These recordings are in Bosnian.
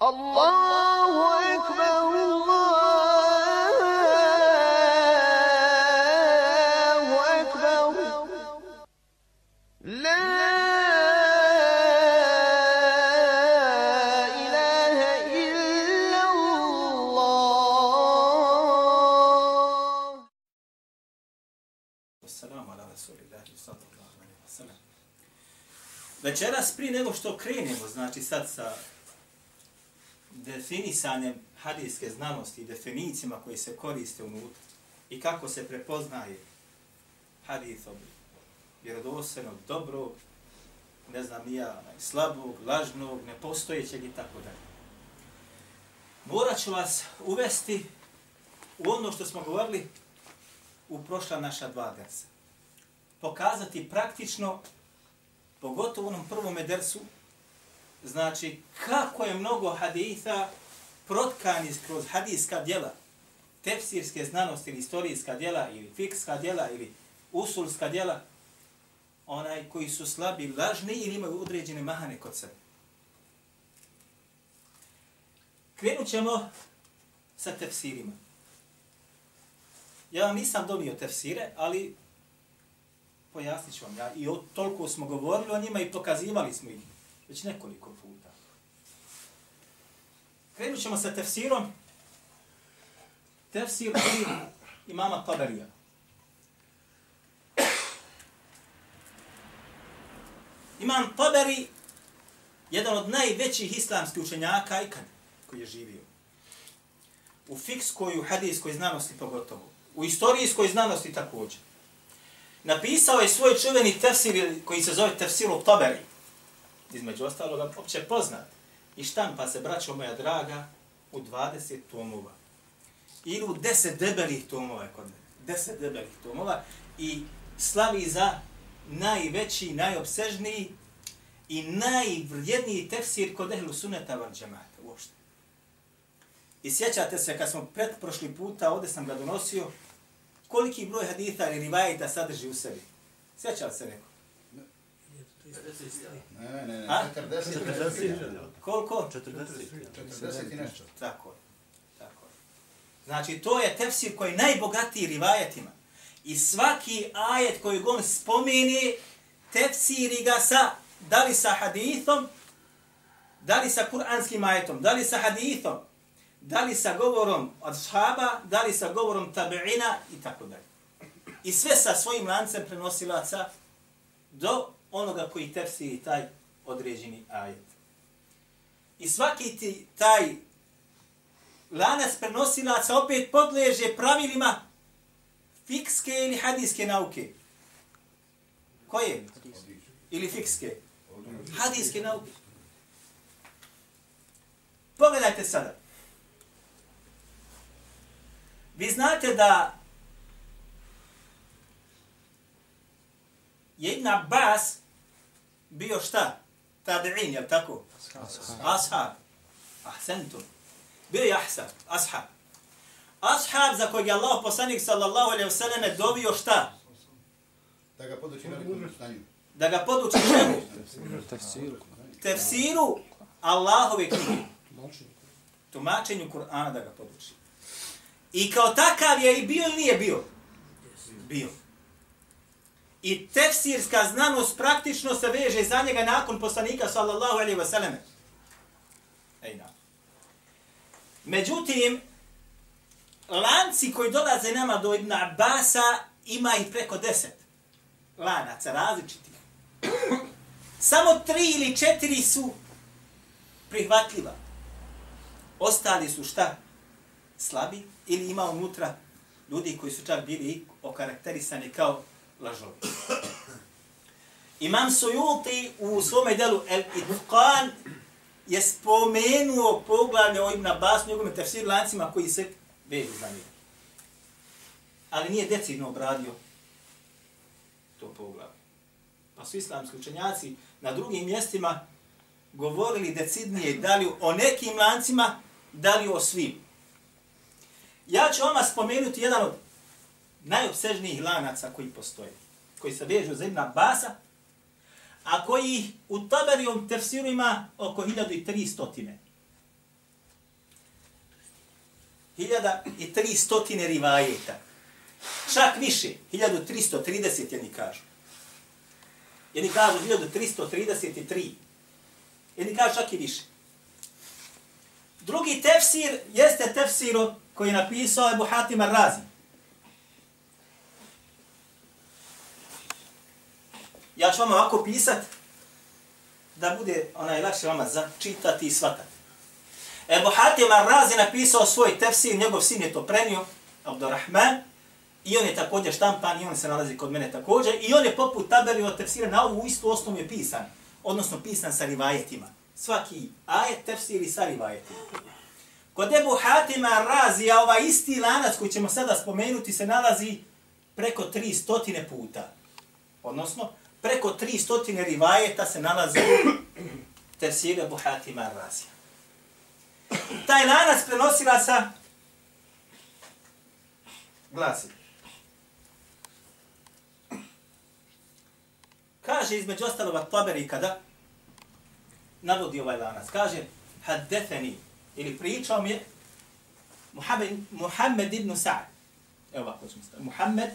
Allahu ekber, Allahu ekber. La ilahe illa Allah. Assalamu ala rasulillahi sallallahu alaihi wa sallam. Večeras prije nego što krenemo, znači sad sa definisanjem hadijske znanosti i definicijama koji se koriste unutra i kako se prepoznaje hadithom vjerodostojnog, dobrog, ne znam nija, slabog, lažnog, nepostojećeg i tako dalje. Morat ću vas uvesti u ono što smo govorili u prošla naša dva dersa. Pokazati praktično, pogotovo u onom prvom dersu, znači kako je mnogo haditha protkani kroz hadijska djela, tefsirske znanosti ili istorijska djela ili fikska djela ili usulska djela, onaj koji su slabi, lažni ili imaju određene mahane kod sebe. Krenut ćemo sa tefsirima. Ja vam nisam donio tefsire, ali pojasnit ću vam. Ja, I o, toliko smo govorili o njima i pokazivali smo ih već nekoliko puta. Krenut ćemo sa tefsirom. Tefsir i imama Taberija. Imam Taberi, jedan od najvećih islamskih učenjaka ikad koji je živio. U fikskoj, u hadijskoj znanosti pogotovo. U istorijskoj znanosti također. Napisao je svoj čuveni tefsir koji se zove Tefsiru Taberi. Između ostaloga, opće poznat. I štampa se, braćo moja draga, u 20 tomova. Ili u 10 debelih tomova kod mene. 10 debelih tomova. I slavi za najveći, najobsežniji i najvrijedniji tefsir kod ehlu suneta van džemata uopšte. I sjećate se kad smo pred prošli puta, ovdje sam ga donosio, koliki broj haditha ili rivajita sadrži u sebi? Sjećate se neko? Ne, ne, ne, A? 40. Koliko? 40 i nešto. Tako je. Tako je. Znači, to je tefsir koji je najbogatiji rivajetima. I svaki ajet koji on spomeni, tefsiri ga sa, da li sa hadithom, da li sa kuranskim ajetom, da li sa hadithom, da li sa govorom od shaba, da li sa govorom tabi'ina i tako dalje. I sve sa svojim lancem prenosilaca do onoga koji tefsiri taj određeni ajet. I svaki ti, taj lanac prenosilaca opet podleže pravilima fikske ili hadijske nauke. Koje? Ili fikske? Hadijske nauke. Pogledajte sada. Vi znate da je Ibn Abbas bio šta? Tabi'in, jel tako? Ashab. Ahsentum. Bio je ahsab, ashab. Ashab za kojeg je Allah poslanik sallallahu alaihi wasallam dobio šta? Da ga poduči velikom stanju. Da ga poduči čemu? Tefsiru Allahove knjige. Tumačenju Kur'ana da ga poduči. I kao takav je i bio ili nije bio? Bio. I tefsirska znanost praktično se veže za njega nakon poslanika sallallahu alaihi wa sallam. Ejna. Međutim, lanci koji dolaze nama do Ibn Abasa ima i preko deset lanaca različitih. Samo tri ili četiri su prihvatljiva. Ostali su šta? Slabi ili ima unutra ljudi koji su čak bili okarakterisani kao lažovi. Imam Sujuti u svome delu El Itqan je spomenuo poglavlje o Ibn Abbas, njegovim tefsir lancima koji se vežu za njega. Ali nije decidno obradio to poglavlje. Pa su islamski učenjaci na drugim mjestima govorili decidnije da li o nekim lancima, da li o svim. Ja ću vama spomenuti jedan od najobsežnijih lanaca koji postoje, koji se vežu za Ibn Abbasa, a koji u Taberijom tefsiru ima oko 1300. 1300 rivajeta. Čak više, 1330 jedni kažu. Jedni kažu 1333. Jedni kažu čak i više. Drugi tefsir jeste tefsir koji je napisao Ebu Hatim Ar-Razi. Ja ću vam ovako pisat da bude onaj lakše vama začitati i svatati. Ebu Hatim Ar-Razi napisao svoj tefsir, njegov sin je to prenio, Abdurrahman, i on je također štampan i on se nalazi kod mene također, i on je poput tabeli od tefsira na ovu istu osnovu je pisan, odnosno pisan sa rivajetima. Svaki ajet tefsiri sa rivajetima. Kod Ebu Hatima Razija, ovaj isti lanac koji ćemo sada spomenuti se nalazi preko 300 puta. Odnosno, preko 300 rivajeta se nalazi tefsir Ebu Hatima Razija. Taj lanac prenosila sa glasi. Kaže između ostalog Taberi kada navodi ovaj lanac. Kaže, haddefeni, ili pričao mi je Muhammed, Muhammed ibn Sa'd. Evo ovako ćemo staviti. Muhammed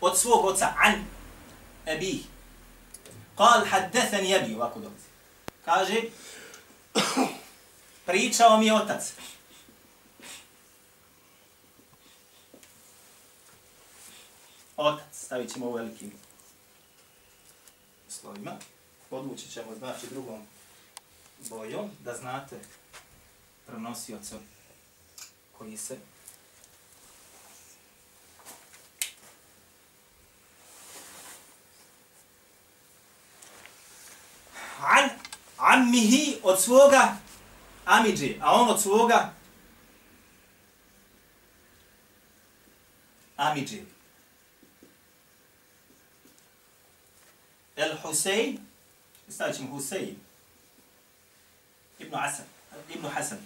od svog oca An, Ebi. Kal haddesen jebi, ovako dolazi. Kaže, pričao mi je otac. Otac, stavit ćemo u velikim slovima. Podvući ćemo, znači, drugom bojom, da znate pronosioca koji se ammihi od svoga amidži, a on od svoga amidži. El Husein, stavit ćemo Husein, Ibn Hasan, Ibn Hasan.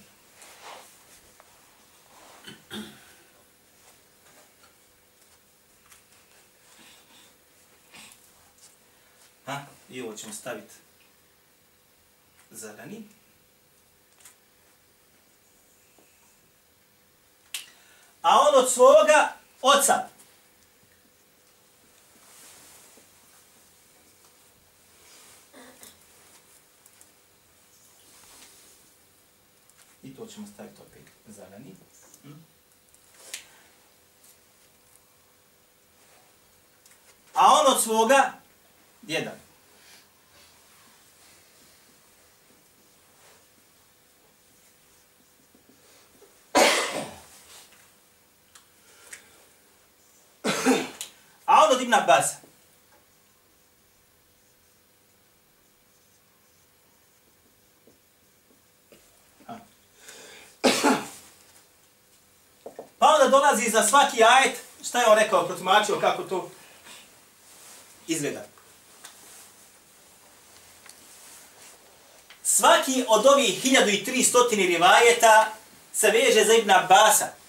Ha, i ovo ćemo staviti zeleni. A on od svoga oca. I to ćemo staviti opet zeleni. Hm? A on od svoga djeda. A on od Ibn Abbas. Pa onda dolazi za svaki ajet, šta je on rekao, protumačio kako to izgleda. Svaki od ovih 1300 rivajeta se veže za Ibn Abbasa.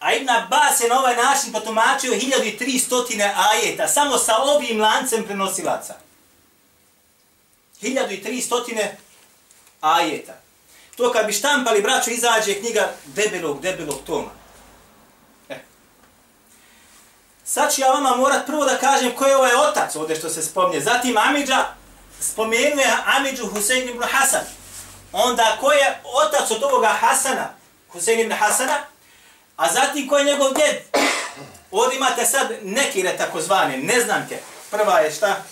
A Ibn Abbas je na ovaj način potumačio 1300 ajeta, samo sa ovim lancem prenosilaca. 1300 ajeta. To kad bi štampali, braćo, izađe knjiga debelog, debelog toma. E. Sad ću ja vama morat prvo da kažem ko je ovaj otac ovdje što se spomnje. Zatim Amidža spomenuje Amidžu Husein ibn Hasan. Onda ko je otac od ovoga Hasana, Husein ibn Hasana, A zatim ko je njegov djed? Ovdje imate sad nekire takozvane, neznanke. Prva je šta?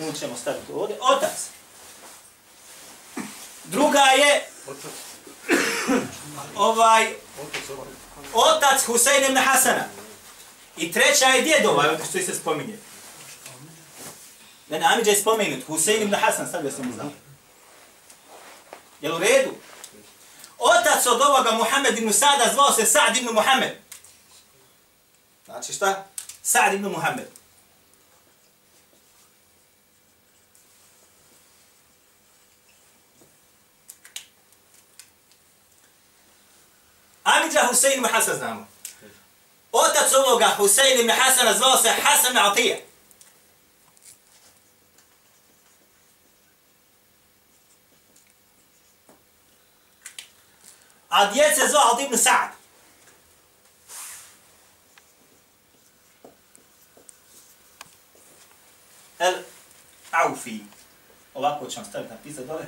Nu ćemo staviti ovdje. Otac. Druga je ovaj otac Husein ibn Hasana. I treća je djedova, ovaj, što se spominje. Ne, ne, Amidža je spomenut. Husein ibn Hasan, stavio sam mu znam. Jel u redu? Otac od ovoga Muhammed ibn Sada zvao se Sa'd ibn Muhammed. Znači šta? Sa'd ibn Muhammed. Amidža Husein ibn Hasan znamo. Otac ovoga Husein ibn Hasana zvao se Hasan Atija. A djece zvao Ibn Sa'd. El Aufi. Ovako ću vam staviti na pizza dole.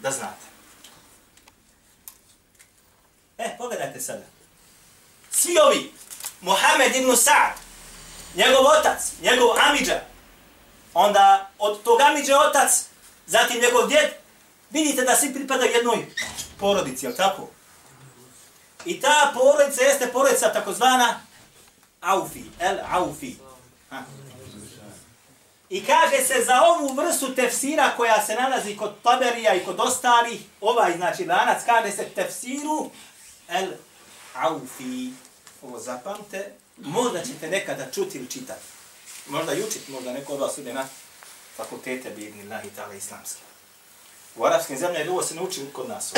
Da znate. E, pogledajte sada. Svi ovi, Mohamed ibn Sa'd, njegov otac, njegov Amidža, onda od tog Amidža otac, zatim njegov djed, vidite da svi pripada jednoj porodici, je tako? I ta porodica jeste porodica takozvana Aufi, El Aufi. Ha. I kaže se za ovu vrstu tefsira koja se nalazi kod Taberija i kod ostalih, ovaj znači lanac, kaže se tefsiru El Aufi. Ovo zapamte, možda ćete nekada čuti ili čitati. Možda i učiti, možda neko od vas ide na fakultete bidni na Italije islamske. U arapskim zemljama ovo se ne uči kod nas.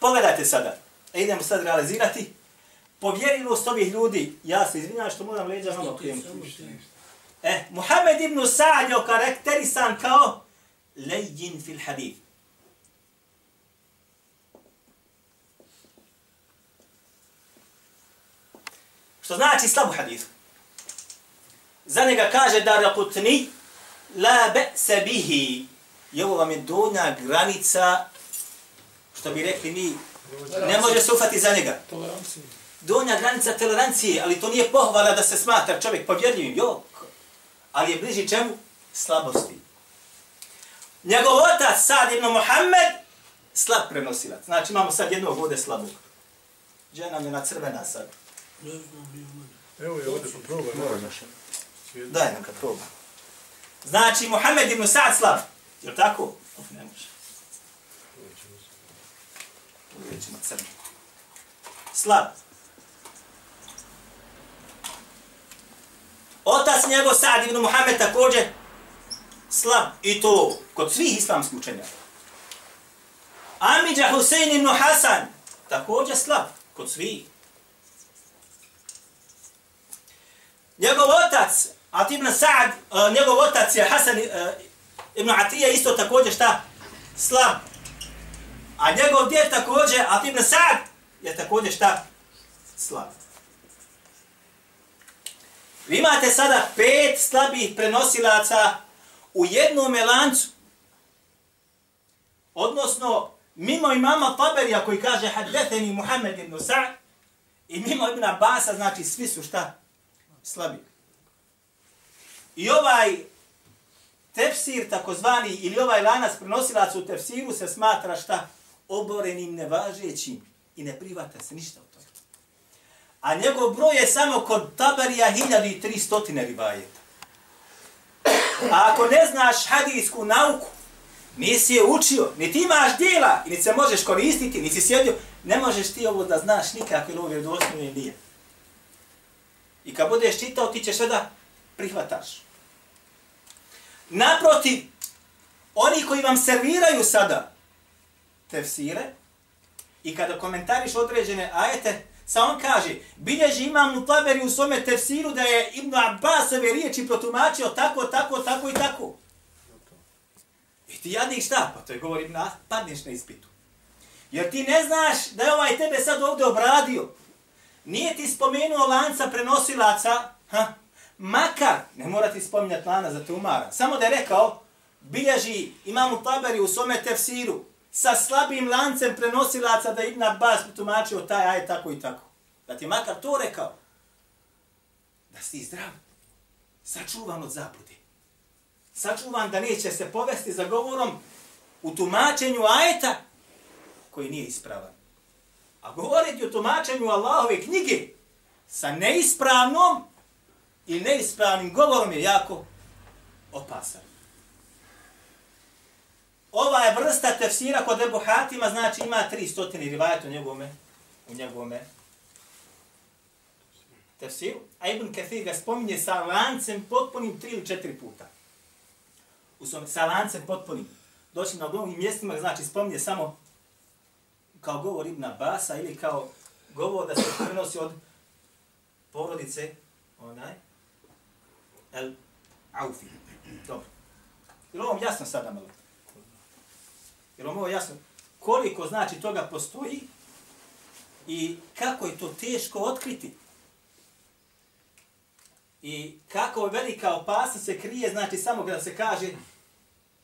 Pogledajte sada. E, idemo sad realizirati. Povjerivost ovih ljudi, ja se izvinjam što moram leđa malo krenuti. E, Muhammed ibn Sa'd je okarakterisan kao lejin fil hadith. Što znači slabu hadithu. Za njega kaže da rakutni la be'se bihi. I ovo vam je donja granica, što bi rekli mi, ne može se ufati za njega. Donja granica tolerancije, ali to nije pohvala da se smatra čovjek povjerljivim, jok. Ali je bliži čemu? Slabosti. Njegov otac, Sad ibn Muhammed, slab prenosilac. Znači imamo sad jednog ovdje slabog. Žena mi na crvena sad. Evo je ovdje poprobaj. Daj nam kad proba. Znači, Muhammed ibn Sa'd slav. Je tako? Of, ne može. Uvijek ćemo crno. Slab. Otac njegov Sa'd ibn Muhammed također slab. I to kod svih islamskih učenjaka. Amidža Husein ibn Hasan također slab. Kod svih. Njegov otac, Atib ibn Sa'd, uh, njegov otac je Hasan uh, ibn Atija isto također šta? Slab. A njegov djed također, At ibn Sa'd, je također šta? Slab. Vi imate sada pet slabih prenosilaca u jednom lancu. Odnosno, mimo imama Taberija koji kaže Haddetheni Muhammed ibn Sa'd i mimo Ibn Abasa, znači svi su šta? Slabi. I ovaj tefsir takozvani ili ovaj lanac prenosilac u tefsiru se smatra šta? Oborenim, nevažećim i ne privata se ništa od toga. A njegov broj je samo kod Tabarija 1300 rivajeta. A ako ne znaš hadijsku nauku, nisi je učio, niti imaš dijela i se možeš koristiti, nisi sjedio, ne možeš ti ovo da znaš nikako ili ovo je doslovno nije. I kad budeš čitao, ti ćeš sve da prihvataš. Naprotiv, oni koji vam serviraju sada tefsire i kada komentariš određene ajete, sa on kaže, bilježi imam u taberi u svome tefsiru da je Ibn Abbasove riječi protumačio tako, tako, tako i tako. I ti jadnik šta? Pa to je govori, Ibn padneš na ispitu. Jer ti ne znaš da je ovaj tebe sad ovdje obradio. Nije ti spomenuo lanca prenosilaca, ha? Makar, ne mora ti spominjati lana za te umara, samo da je rekao, bilježi imamu taberi u svome tefsiru, sa slabim lancem prenosilaca da Ibn Abbas tumačio taj aj tako i tako. Da ti makar to rekao, da si zdrav, sačuvan od zabude. Sačuvan da neće se povesti za govorom u tumačenju ajeta koji nije ispravan. A govoriti o tumačenju Allahove knjige sa neispravnom i neispravnim govorom je jako opasan. Ova je vrsta tefsira kod Ebu Hatima, znači ima 300 rivajata u njegovome, u njegovome tefsiru. A Ibn Kathir ga spominje sa lancem potpunim tri ili četiri puta. U svom, sa lancem potpunim. Doći na mnogim mjestima, znači spominje samo kao govor Ibn Abasa ili kao govor da se prenosi od porodice onaj El Aufi. Dobro. Je li ovom jasno sada malo? Jer vam ovo jasno? Koliko znači toga postoji i kako je to teško otkriti. I kako je velika opasnost se krije, znači samo kada se kaže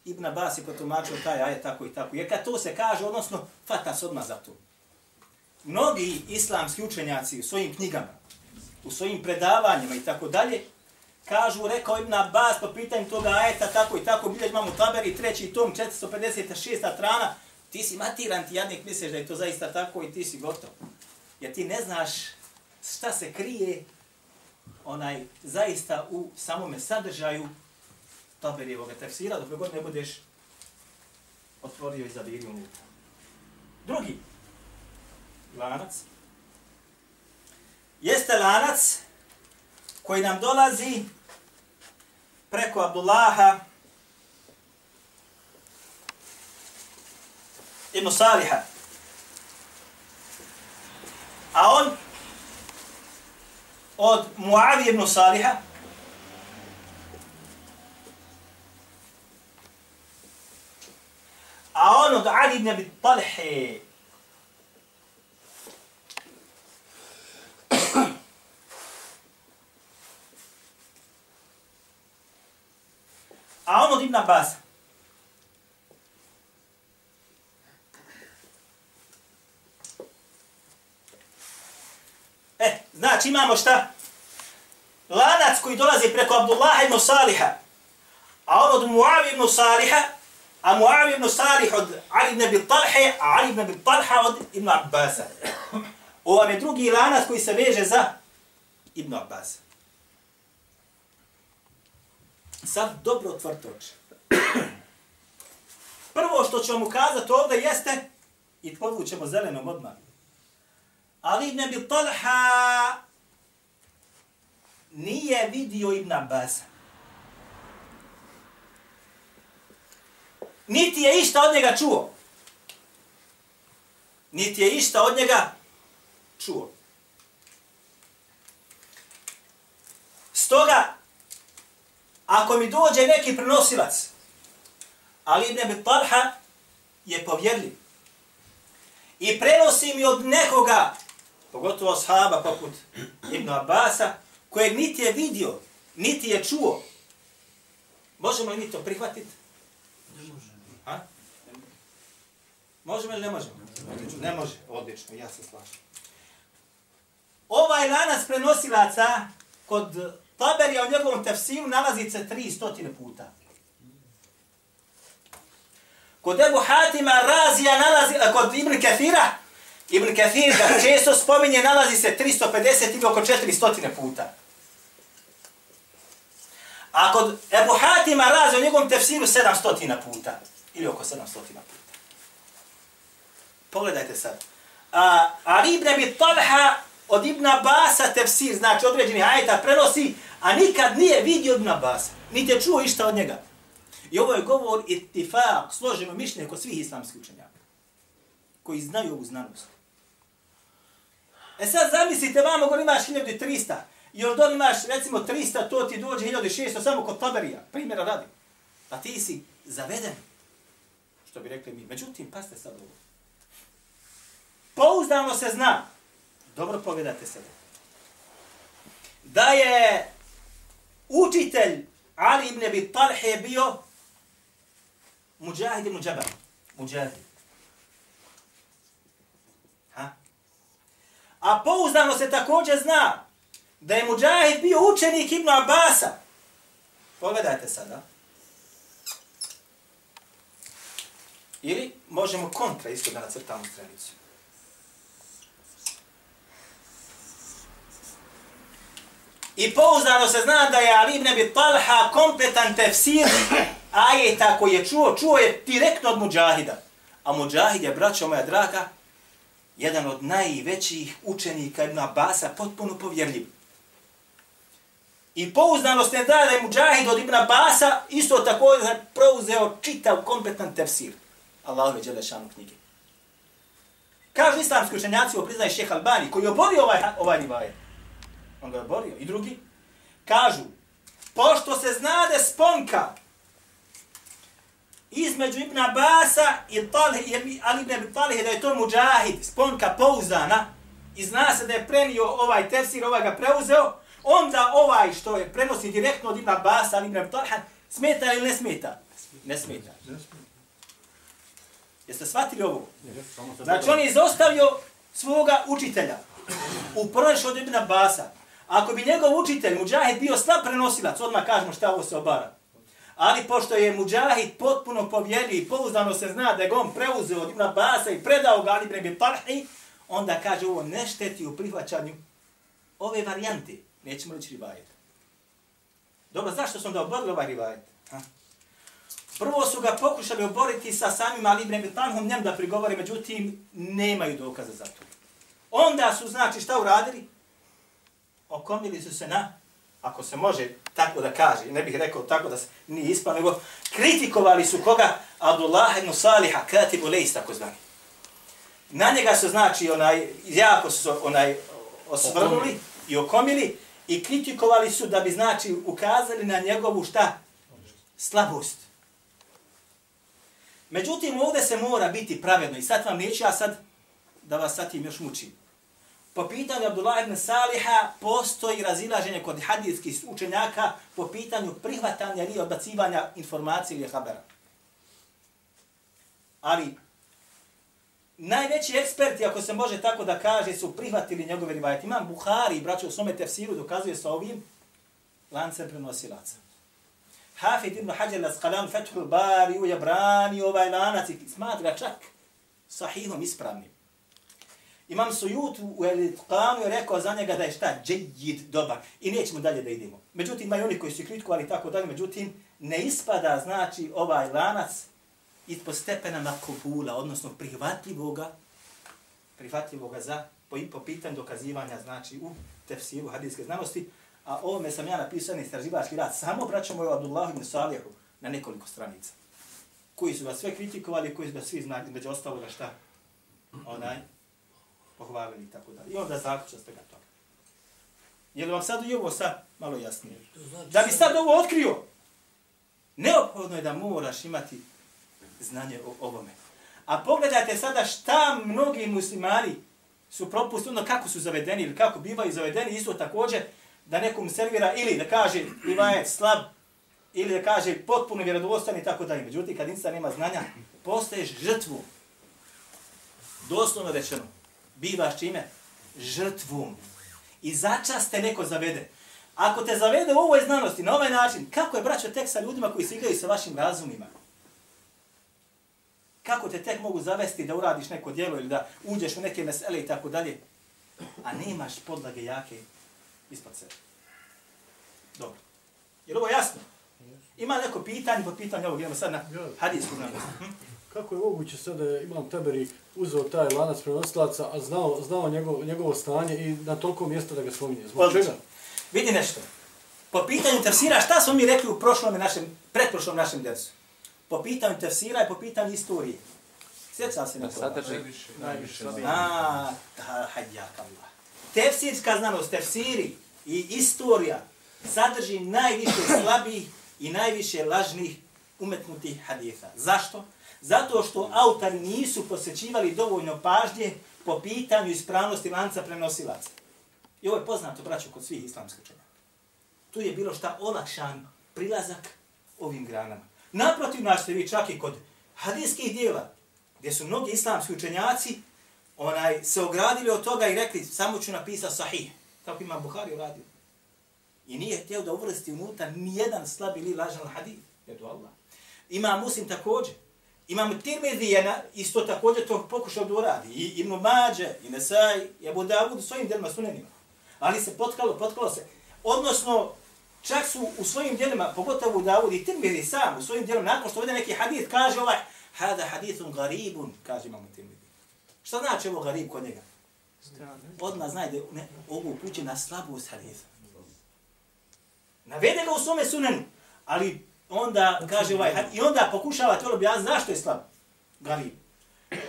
Ibn Abbas je potumačio taj ajet tako i tako. Jer kad to se kaže, odnosno, fata se odmah za to. Mnogi islamski učenjaci u svojim knjigama, u svojim predavanjima i tako dalje, kažu, rekao Ibn Abbas po pitanju toga ajeta, tako i tako, bilješ imamo taberi, treći tom, 456. strana, ti si matiran, ti jadnik misliš da je to zaista tako i ti si gotov. Jer ti ne znaš šta se krije onaj zaista u samome sadržaju taberijevog tefsira, dok god ne budeš otvorio i zavirio unutra. Drugi lanac jeste lanac koji nam dolazi preko Abdullaha ibn Saliha. A on od Muavi ibn Saliha a on od Ali ibn Abi Talhe Ibn Abbas E, znači imamo šta? Lanac koji dolazi preko Abdullah ibn Saliha, a on od Muavi ibn Saliha, a Muavi ibn Salih od Ali ibn Abi Talha, a Ali ibn Abi Talha od Ibn Abbasa. Ovo je drugi lanac koji se veže za Ibn Abbasa. Sad dobro otvrte oči. Prvo što ću vam ukazati ovdje jeste, i podvućemo zelenom odmah, Ali Ibn Abi Talha nije vidio Ibn Abbas. Niti je išta od njega čuo. Niti je išta od njega čuo. Stoga, ako mi dođe neki prenosilac, Ali Ibn Abi Talha je povjerljiv. I prenosi mi od nekoga pogotovo sahaba poput Ibn Abasa, kojeg niti je vidio, niti je čuo. Možemo li mi to prihvatiti? Ne možemo. Ha? Možemo ili ne možemo? Ne može. Odlično, ja se slažem. Ovaj lanac prenosilaca kod Taberija u njegovom tefsiru nalazi se 300 puta. Kod Ebu Hatima Razija nalazi, kod Ibn Kathira Ibn Kathir ga često spominje, nalazi se 350 ili oko 400 puta. A kod Ebu Hatima razi u njegovom tefsiru 700 puta. Ili oko 700 puta. Pogledajte sad. A, Ali ibn Abi Talha od Ibn Abasa tefsir, znači određeni ajeta prenosi, a nikad nije vidio Ibn Abasa. Niti je čuo išta od njega. I ovo je govor itifak, složeno mišljenje kod svih islamskih učenjaka koji znaju ovu znanost. E sad zamislite, vamo gore imaš 1300, još od dole imaš recimo 300, to ti dođe 1600 samo kod Taberija, primjera radi. A ti si zaveden, što bi rekli mi. Međutim, paste sad ovo. Pouzdano se zna, dobro pogledajte se, da je učitelj Ali ibn Abi Talhe bio Mujahid ibn Jabal. Mujahid. A pouzdano se također zna da je Mujahid bio učenik Ibn Abasa. Pogledajte sada. Ili možemo kontra isto da nacrtamo stranicu. I pouzdano se zna da je Ali ibn Abi Talha kompletan tefsir ajeta koji je čuo, čuo je direktno od Mujahida. A Mujahid je, braćo moja draga, jedan od najvećih učenika Ibn Abasa, potpuno povjerljiv. I pouzdanost ne da da je Mujahid od Ibn Abasa isto tako je preuzeo čitav kompletan tefsir. Allahove Đelešanu knjige. Kažu islamski učenjaci, ovo priznaje šeha Albani, koji je oborio ovaj, ovaj rivaje. On ga je oborio. I drugi? Kažu, pošto se znade sponka između Ibn Abasa i Talih, Ali ibn Abi Talih da je to muđahid, sponka pouzdana, i zna se da je prenio ovaj tefsir, ovaj ga preuzeo, onda ovaj što je prenosi direktno od Ibn Abasa, Ali ibn Abi Talih, smeta ili ne smeta? Ne smeta. Jeste shvatili ovo? Znači on je izostavio svoga učitelja u prvenšu od Ibn Abasa. Ako bi njegov učitelj, Mujahid, bio slab prenosilac, odmah kažemo šta ovo se obara. Ali pošto je Mujahid potpuno povjerljiv i pouzdano se zna da je ga on preuzeo od Ibn Abasa i predao ga Ali ibn Talhi, onda kaže ovo ne šteti u prihvaćanju ove varijante. Nećemo reći rivajet. Dobro, zašto su onda oborili ovaj rivajet? Ha? Prvo su ga pokušali oboriti sa samim Ali ibn Talhom, njem da prigovori, međutim, nemaju dokaza za to. Onda su, znači, šta uradili? Okomili su se na, ako se može tako da kaže, ne bih rekao tako da se nije ispao, nego kritikovali su koga? Abdullah ibn Saliha, katibu lejs, tako zvani. Na njega su, znači, onaj, jako su onaj, osvrnuli i okomili i kritikovali su da bi, znači, ukazali na njegovu šta? Slabost. Međutim, ovdje se mora biti pravedno i sad vam neću ja sad da vas sad tim još mučim. Po pitanju Abdullah ibn Saliha postoji razilaženje kod hadijskih učenjaka po pitanju prihvatanja ili odbacivanja informacije ili habera. Ali najveći eksperti, ako se može tako da kaže, su prihvatili njegove rivajete. Imam Buhari, braćo u svome tefsiru, dokazuje sa ovim lancem prenosilaca. Hafid ibn Hajar al-Asqalan Fethul Bari u Jabrani ovaj lanac i smatra čak sahihom ispravnim. Imam Sujut u Elitqanu je rekao za njega da je šta? džedjid dobar. I nećemo dalje da idemo. Međutim, imaju oni koji su kritikovali tako dalje, međutim, ne ispada, znači, ovaj lanac po stepena makobula, odnosno prihvatljivoga, prihvatljivoga za, po, po pitanju dokazivanja, znači, u tefsiru hadijske znanosti, a ovome sam ja napisao istraživački rad, samo braćamo je Abdullahu ibn Salihu na nekoliko stranica, koji su vas sve kritikovali, koji su ga svi znali, među ostaloga šta, onaj, pohvalili i tako dalje. I onda zaključa ste ga toga. Je li vam sad i ovo sad malo jasnije? Da bi sad ovo otkrio, neophodno je da moraš imati znanje o ovome. A pogledajte sada šta mnogi muslimani su propustili, ono kako su zavedeni ili kako bivaju zavedeni, isto također da nekom servira ili da kaže je slab, ili da kaže potpuno vjerodostan i tako dalje. Međutim, kad insta nema znanja, postaješ žrtvu. Doslovno rečeno, bivaš čime? Žrtvom. I začas te neko zavede. Ako te zavede u ovoj znanosti, na ovaj način, kako je braćo tek sa ljudima koji se igraju sa vašim razumima? Kako te tek mogu zavesti da uradiš neko djelo ili da uđeš u neke mesele i tako dalje, a nemaš podlage jake ispod sebe. Dobro. Je ovo jasno? Ima neko pitanje po pitanju ovog, idemo sad na hadijsku. Hm? Kako je moguće sad da imam Teberi uzeo taj lanac prenosilaca, a znao, znao njegov, njegovo stanje i na toliko mjesta da ga spominje? Zbog Odlično. čega? Vidi nešto. Po pitanju tefsira, šta smo mi rekli u prošlom našem, pretprošlom našem djecu? Po pitanju tefsira i po pitanju istorije. Sjeća se na to? Sadrži. A, hajjak Allah. Tefsirska znanost, tefsiri i istorija sadrži najviše slabih i najviše lažnih umetnutih haditha. Zašto? Zato što autori nisu posjećivali dovoljno pažnje po pitanju ispravnosti lanca prenosilaca. I ovo je poznato, braćo, kod svih islamskih učenjaka. Tu je bilo šta olakšan prilazak ovim granama. Naprotiv našte vi čak i kod hadijskih dijela, gdje su mnogi islamski učenjaci onaj, se ogradili od toga i rekli samo ću napisati sahih. Tako ima Buhari uradio. I nije htio da uvrsti unutra nijedan slab ili lažan hadith. Je to Allah. Ima muslim također. Imam Tirmidhi isto također to pokušao da uradi. I Ibn Mađe, i Nesaj, i Abu Dawud u svojim djelima sunenima. Ali se potkalo, potkalo se. Odnosno, čak su u svojim djelima, pogotovo Dawud i Tirmidhi sam, u svojim djelima, nakon što vede neki hadith, kaže ovaj, hada hadithun garibun, kaže imam Tirmidhi. Šta znači ovo garib kod njega? Odmah znaj da ne, ovo upuće na slabost haditha. Navede ga u svome sunenu, ali onda kaže ovaj, i onda pokušava to objasniti zašto je slab. Garib.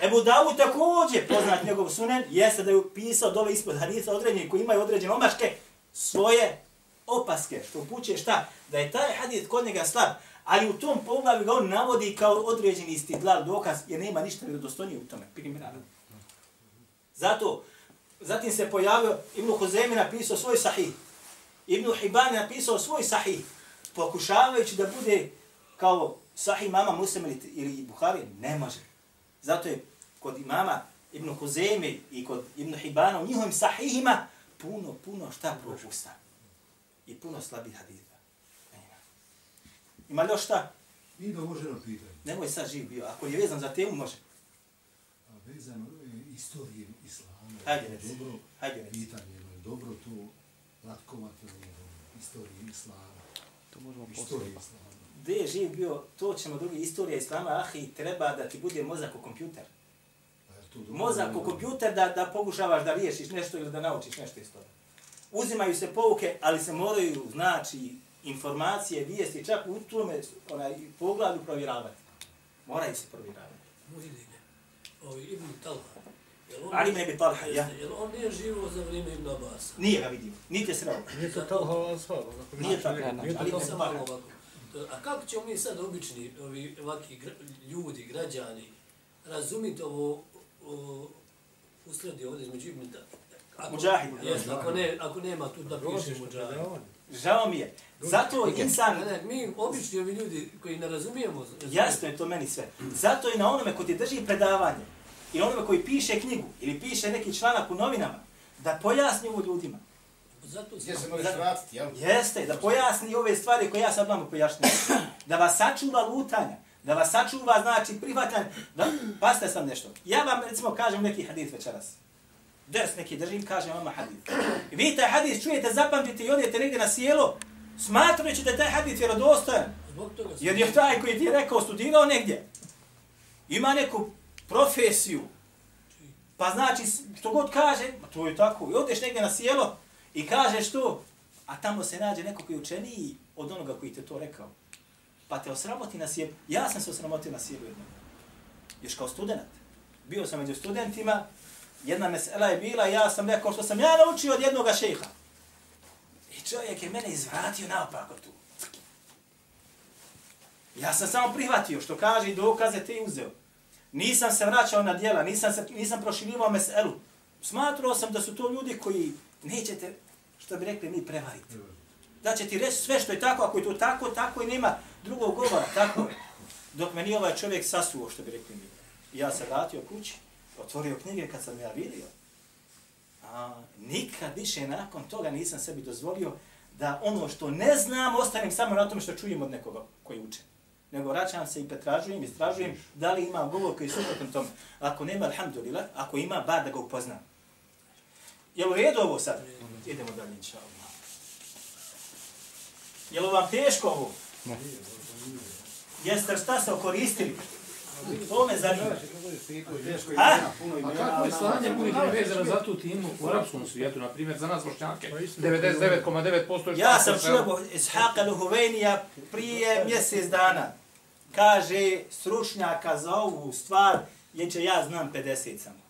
Ebu Dawud također poznat njegov sunen, jeste da je pisao dole ispod hadisa određeni koji imaju određene omaške, svoje opaske, što upućuje šta? Da je taj hadis kod njega slab, Ali u tom poglavlju ga on navodi kao određeni istidlal dokaz, jer nema ništa vjerodostojnije u tome. primjera. Zato, zatim se pojavio, Ibn Huzemi napisao svoj sahih. Ibn Hibban napisao svoj sahih, pokušavajući da bude kao sahih mama Muslim ili, ili Buhari, ne može. Zato je kod imama Ibn Huzemi i kod Ibn Hibbana u njihovim sahihima puno, puno šta propusta. I puno slabih haditha. Ima li još šta? I da može na pitanje. Nemoj sad živ bio. Ako je vezan za temu, može. A vezano je istorije islama. Hajde, reci. Dobro, Hajde, reci. pitanje je dobro to latkovati o istoriji islama. To možemo poslije. islama. Gde je živ bio, to ćemo drugi istorija islama, ahi, treba da ti bude mozak u kompjuter. Mozak u kompjuter da, da pokušavaš da riješiš nešto ili da naučiš nešto iz toga. Uzimaju se pouke, ali se moraju, znači, informacije, vijesti, čak u tome onaj, pogledu provjeravati. Moraju se provjeravati. Muhidine, ovi Ibn Talha. Ali ne bi Talha, ja. On nije živo za vrijeme Ibn Abasa? Nije ga vidio, niti je sreo. Nije to Talha onako Nije znači, tako, nije- nije to ali ne Talha. sam ovako. A kako ćemo mi sad obični, ovi ovaki gra, ljudi, građani, razumiti ovo, ovo usledi ovdje između Ibn? Ako, Mujahid. Jest, ako, ne, ako nema tu da piše Mujahid. predavanje. Žao mi je. Zato insan, Ne, ne, mi obični ovi ljudi koji ne razumijemo. jasno je to meni sve. Zato i na onome ko ti drži predavanje, ili onome koji piše knjigu, ili piše neki članak u novinama, da pojasni ovo ljudima. Zato Gdje se sam, možeš vratiti, jel? Jeste, da pojasni ove stvari koje ja sad vam pojašnjam. Da vas sačuva lutanja, da vas sačuva, znači, prihvatanje. Da, pasite sam nešto. Ja vam, recimo, kažem neki hadis večeras. Ders neki držim, kažem vama hadis. I vi taj hadis čujete, zapamtite i odete negdje na sjelo, smatrajući da je taj hadis vjerodostojan. zbog toga sam, Jer je taj koji ti je rekao, studirao negdje. Ima neku profesiju. Pa znači, što god kaže, pa to je tako. I odeš negdje na sjelo i kažeš to, a tamo se nađe neko koji je učeniji od onoga koji te to rekao. Pa te osramoti na sjelu. Ja sam se osramotio na sjelu jednom. Još kao student. Bio sam među studentima, jedna mesela je bila, ja sam rekao što sam ja naučio od jednoga šeha. I čovjek je mene izvratio naopako tu. Ja sam samo prihvatio što kaže i dokaze te uzeo. Nisam se vraćao na djela, nisam, se, nisam proširivao meselu. Smatrao sam da su to ljudi koji nećete, što bi rekli, mi prevariti. Da će ti reći sve što je tako, ako je to tako, tako i nema drugog govora, tako je. Dok me nije ovaj čovjek sasuo, što bi rekli mi. Ja se vratio kući, otvorio knjige kad sam ja vidio. A, nikad više nakon toga nisam sebi dozvolio da ono što ne znam ostanem samo na tome što čujem od nekoga koji uče. Nego vraćam se i pretražujem, istražujem da li ima govor koji je suprotan tome. Ako nema, alhamdulillah, ako ima, bar da ga upoznam. Je li u redu ovo sad? Idemo dalje, inša Allah. Je li vam teško ovo? Ne. Jeste li šta se okoristili? To me zanima. A? A kako je slanje je vezano za tu timu u arapskom svijetu, na primjer, za nas bošnjake, 99,9% Ja sam čuo Ishaqa Luhuvenija prije mjesec dana. Kaže sručnjaka za ovu stvar, jer će ja znam 50 samo.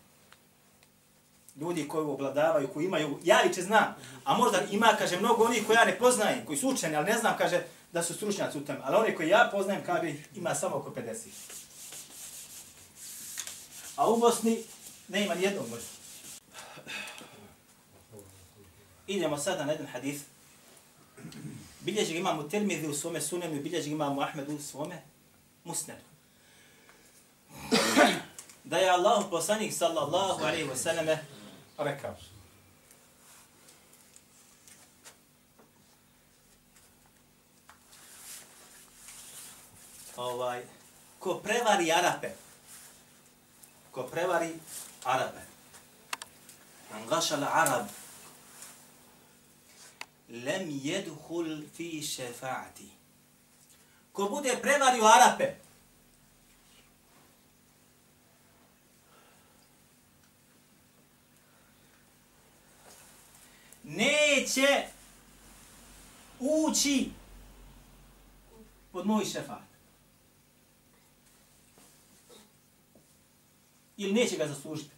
Ljudi koji obladavaju, koji imaju, ja li će znam, a možda ima, kaže, mnogo onih koji ja ne poznajem, koji su učeni, ali ne znam, kaže, da su stručnjaci u tome. Ali oni koji ja poznajem, kaže, ima samo oko 50. A u Bosni ne ima nijednog možda. Idemo sada na jedan hadith. Bilježi ga imamo Tirmidhi u svome sunenu i bilježi imamo Ahmedu u svome musnedu. Da je Allah poslanik sallallahu alaihi wa sallam rekao. Ovaj, ko prevari Arape, ko prevari Arape, man Arab, lem jedhul fi šefaati. Ko bude prevario Arape, neće ući pod moj šefat. Ili neće ga zaslužiti.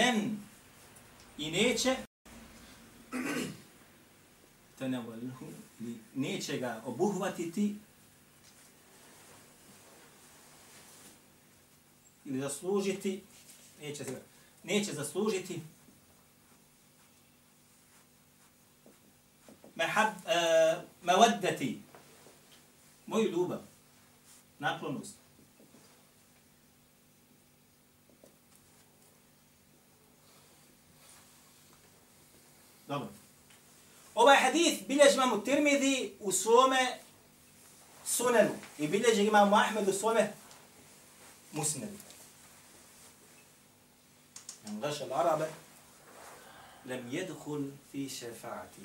Velen i neće tenevalhu, neće ga obuhvatiti ili zaslužiti, neće, neće zaslužiti mahab, uh, eh, mawaddati, moju ljubav, naklonost. Dobro. Ovaj hadith bilježi imamo Tirmidhi u svome sunenu i bilježi imam Ahmed u svome musnedu. Men gaša l'arabe lem jedhul fi šefaati.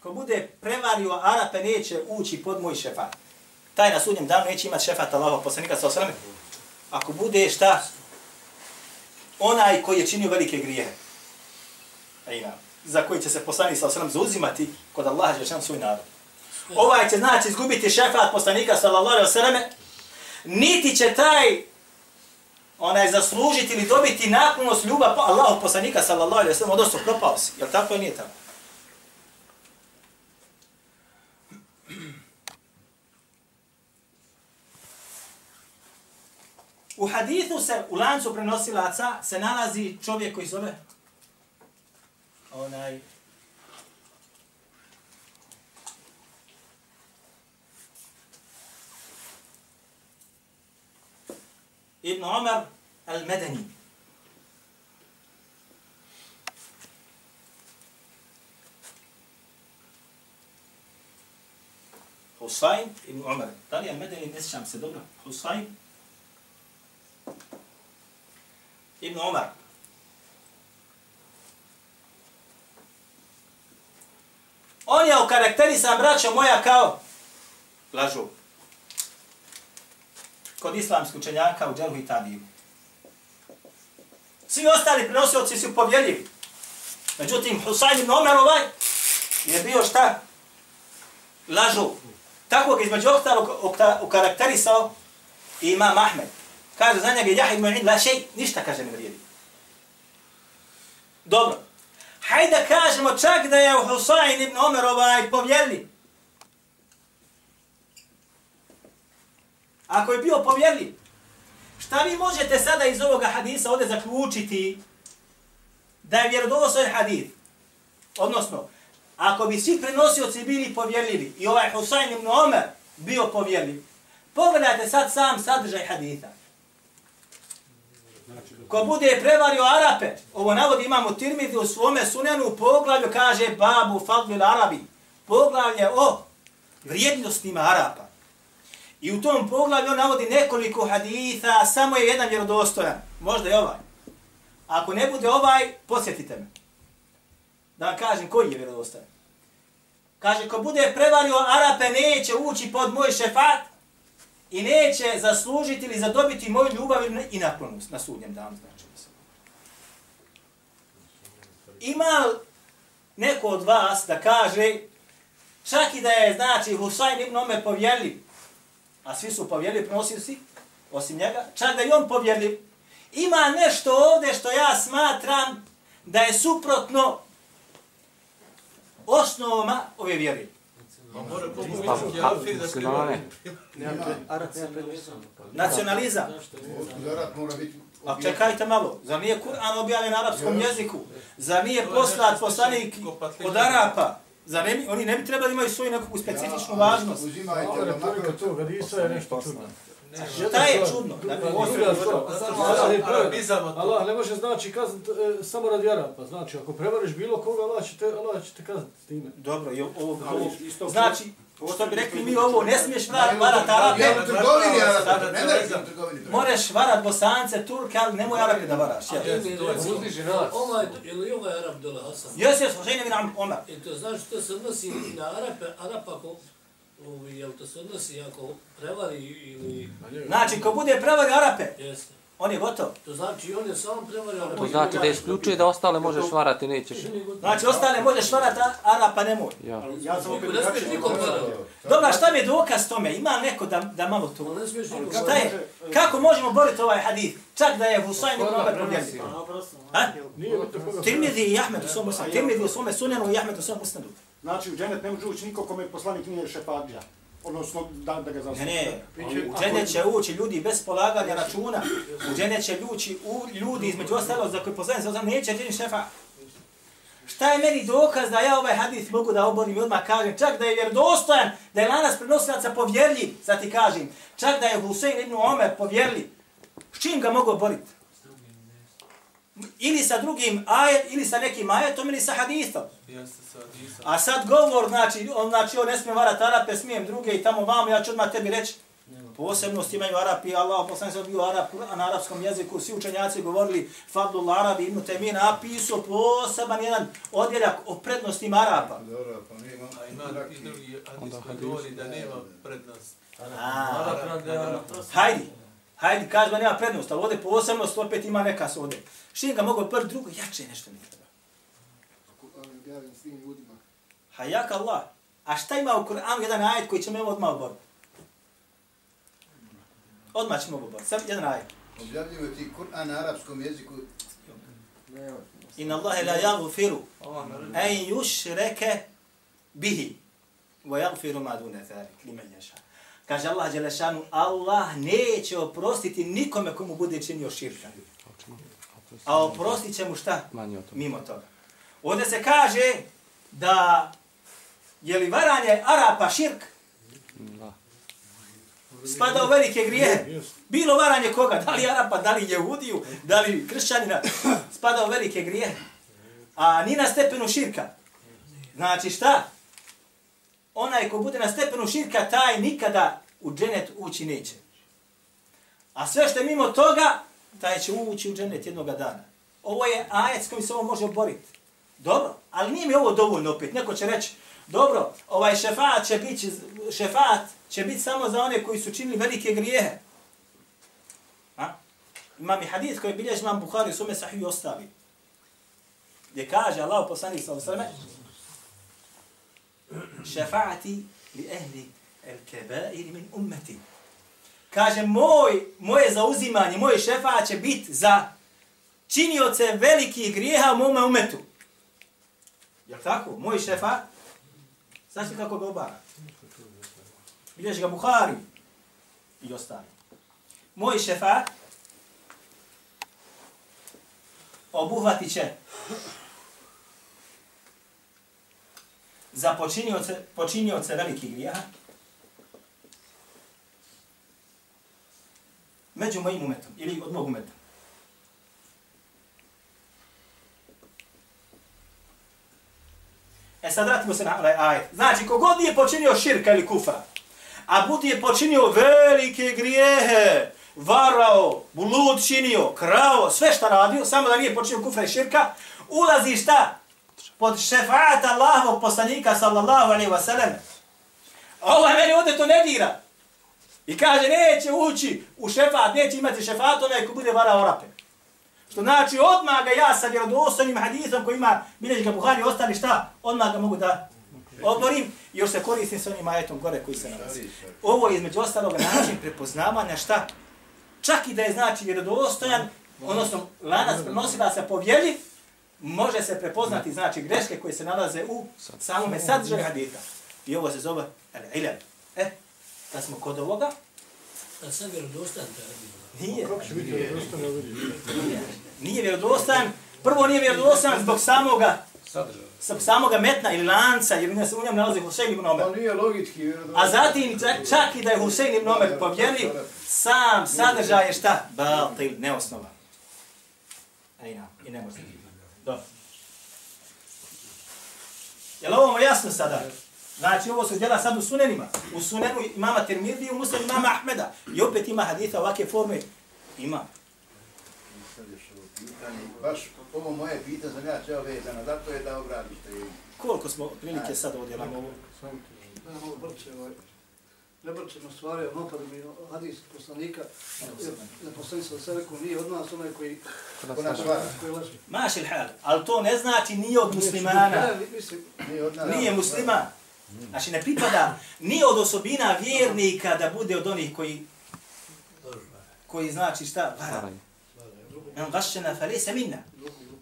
Ko bude prevario Arape, neće ući pod moj šefat. Taj na sudnjem danu neće imati šefat Allahov poslanika sa osrame. Ako bude šta? Onaj koji je činio velike grijehe. Ejna, za koji će se poslanik sa osrame zauzimati kod Allaha Đelešan svoj narod. Ovaj će znači izgubiti šefat poslanika sallallahu alejhi ve selleme, niti će taj onaj zaslužiti ili dobiti naklonost ljubav po Allahu poslanika sallallahu alejhi ve sellem, odnosno propao si. Jel tako ili nije tako? U hadithu se, u lancu prenosilaca, se nalazi čovjek koji zove onaj Ibn Umar al-Madani. Husayn ibn Umar. Da li je al-Madani, ne sjećam se dobro. Husayn ibn Umar. On je okarakterisan, braćo moja, kao lažu. Kod islamskih učenjaka u Dželhu i Tadiju. Svi ostali prenosioci su povjeljivi. Međutim, Husayn ibn Omer ovaj je bio šta? Lažu. Tako ga između ostalog okarakterisao imam Ahmed. Kaže za njega Jahid Mu'in, la šej, ništa kaže ne vrijedi. Dobro. Hajde da kažemo čak da je Husayn ibn Omer ovaj povjerljiv. Ako je bio povjerljiv, šta vi možete sada iz ovoga hadisa ovdje zaključiti da je vjerodostojan hadis? Odnosno, ako bi svi prenosioci bili povjerljivi i ovaj Husayn ibn Omer bio povjerljiv, pogledajte sad sam sadržaj hadisa. Ko bude prevario Arape, ovo navodi imamo Tirmidhi u svome sunenu u poglavlju, kaže babu fadlil Arabi. Poglavlje o vrijednostima Arapa. I u tom poglavlju on navodi nekoliko haditha, samo je jedan vjerodostojan. Možda je ovaj. Ako ne bude ovaj, posjetite me. Da vam kažem koji je vjerodostojan. Kaže, ko bude prevario Arape, neće ući pod moj šefat i neće zaslužiti ili zadobiti moju ljubav i naklonost na sudnjem danu. Znači. Ima neko od vas da kaže, čak i da je, znači, Husayn ibn Omer povjerljiv, a svi su povjerljivi, prenosili svi, osim njega, čak da i on povjerljiv, ima nešto ovdje što ja smatram da je suprotno osnovama ove vjere. Nacionalizam. Zarat mora biti... A čekajte malo, zar nije Kur'an objavljen na arapskom jeziku? Zar nije poslat poslanik od Arapa? Zar ne, oni ne bi trebali imaju svoju nekakvu specifičnu važnost? Uzimajte, da tog hadisa je nešto čudno. Šta je čudno? Allah je ne može znači kazniti e, samo radi Arapa. Znači, ako prevariš bilo koga, Allah će te, Allah će te kazniti s time. Dobro, i ovo, ovo, znači, što bi rekli mi ovo, ne smiješ varat, varat Ne, Arape, u trgovini, Arape, ne da u trgovini. moraš varat Bosance, Turke, ali nemoj Arape da varaš. A jel? ti mi to je uzdiži nas. ovaj, je li ovaj Arab dole Hasan? Jes, jes, Hosein ibn Omer. I to znači to se odnosi na Arape, Arap ako, ovi, jel to se odnosi ako prevari ili... Znači, ko bude prevario Arape, Jeste. On je gotov. To znači on je samo prevario. To znači da isključuje da ostale možeš varati, nećeš. Znači, ostale možeš varati, a Arapa ne može. Ja. Ja sam opet Ne smiješ drugačije nikom govorio. varati. Dobra, šta mi je dokaz tome? Ima neko da, da malo to... Ne smiješ nikom Šta je? Kako možemo boriti ovaj hadith? Čak da je Husayn ibn Omer prenosi? pobjedio. A? Nije bitno koga... Tirmidhi i Ahmed u svom musnadu. Tirmidhi u svome sunenu i Ahmed u svom musnadu. Znači, u dženet ne može ući niko kome poslanik nije šefadža. Odnosno, da, da ga Ne, zastupuje. ne, u džene će ući ljudi bez polaganja računa. U džene će ući u ljudi između ostalo za koji poslanik sa neće dženi šefa. Šta je meni dokaz da ja ovaj hadis mogu da oborim i odmah kažem, čak da je vjerodostojan, da je lanas prenosilaca povjerljiv, sad ti kažem, čak da je Husein ibn Omer povjerljiv, s čim ga mogu oboriti? Ili sa drugim ajet, ili sa nekim ajetom, ili sa hadisom. A sad govor, znači, on, znači, on ne smije varati Arape, smijem druge i tamo vamo, ja ću odmah tebi reći, Posebnost imaju Arapi, Allah poslanik sam bio Arab, Kur'an na arapskom jeziku, svi učenjaci govorili Fadlul Arabi, Ibn Taymin napisao poseban jedan odjeljak o prednostima Arapa. Dobro, pa mi imamo... A ima i drugi hadis. koji govori da nema prednost. A, A, hajdi, hajdi, kaži da nema prednost, ali ovdje posebnost opet ima neka se ovdje. Što ga mogu prvi drugo, jače nešto mi treba. Svim ljudima. Hajak Allah. A šta ima u Kur'anu jedan ajet koji ćemo evo odmah oboriti? Odmah ćemo oboriti. Sam jedan ajet. Objavljuju ti Kur'an na arapskom jeziku. Inna Allahe la yaghfiru an yushraka bihi wa yaghfiru ma duna zalik liman yasha. Kaže Allah dželešanu, Allah neće oprostiti nikome komu bude činio širka. A oprostit će mu šta? Mimo toga. Ovdje se kaže da je li varanje Arapa širk, Da. spada u velike grijehe. Bilo varanje koga? Da li Arapa, da li Jehudiju, da li kršćanina, spada u velike grijehe. A ni na stepenu širka. Znači šta? Onaj ko bude na stepenu širka, taj nikada u dženet ući neće. A sve što je mimo toga, taj će ući u dženet jednog dana. Ovo je ajac s kojim se ovo može oboriti. Dobro, ali nije mi ovo dovoljno opet. Neko će reći, dobro, ovaj šefat će biti, šefat će biti samo za one koji su činili velike grijehe. A? Imam i hadith koji bilježi imam Bukhari u sume sahiju ostavi. Gdje kaže Allah poslanik sa osrme, šefaati li ehli el kebair min ummeti. Kaže, moj, moje zauzimanje, moj šefa će biti za činioce velikih grijeha u mome umetu. Jel tako? Moj šefa, znači kako ga obara. Bilješ ga Buhari i ostali. Moj šefa obuhvatit će za počinioce, počinioce velikih grijeha među mojim umetom ili od mog umeta. E sad vratimo se na ovaj ajet. Znači, kogod nije počinio širka ili kufra, a budi je počinio velike grijehe, varao, blud činio, krao, sve šta radio, samo da nije počinio kufra i širka, ulazi šta? Pod šefaat Allahovog poslanika, sallallahu alaihi wa sallam. A ovaj meni ovdje to ne dira. I kaže, neće ući u šefat, neće imati šefat onaj ko bude varao rape. Što znači, odmah ga ja sa vjerodostojnim hadisom koji ima bilježi ga Buhari i ostali šta, odmah ga mogu da oborim i još se koristim s onim ajetom gore koji se nalazi. Ovo je između ostalog način prepoznavanja šta? Čak i da je znači vjerodostojan, odnosno lanac prenosila se povjeljiv, može se prepoznati znači greške koje se nalaze u samome sadržaju hadita. I ovo se zove al-ilal. Eh, da smo kod ovoga, A sam vjerodostan hadis. nije, Kako će biti vjerodostojno vidi? nije, nije vjerodostojan. Prvo nije vjerodostojan zbog samoga Sadržaj. sa samoga metna ili lanca, jer ne se u njem nalazi Husein ibn Omer. To nije logički vjerodostojno. A zatim čak, čak i da je Husein ibn Omer povjerljiv, sam sadržaj je šta? Batil, neosnovan. A i, na, i ne može. Dobro. Je li ovo jasno sada? Znači, ovo su djela sad u sunenima. U sunenu imama Tirmidhi, u muslim imama Ahmeda. I opet ima haditha ovake forme. Ima. Baš ovo moje pitanje sam ja čeo vezano, zato je da obradiš te. Koliko smo prilike sad ovdje nam ovo? Malo brče ovaj. Nebrčeno stvario napad mi hadis poslanika, na poslanik sa sve rekao, nije od nas onaj koji, Ko nas vara? koji laži. Maš il hal. Ali to ne znači nije od muslimana. Ne. Nije musliman. Znači ne pripada ni od osobina vjernika da bude od onih koji koji znači šta? Vara. Men gašena falese minna.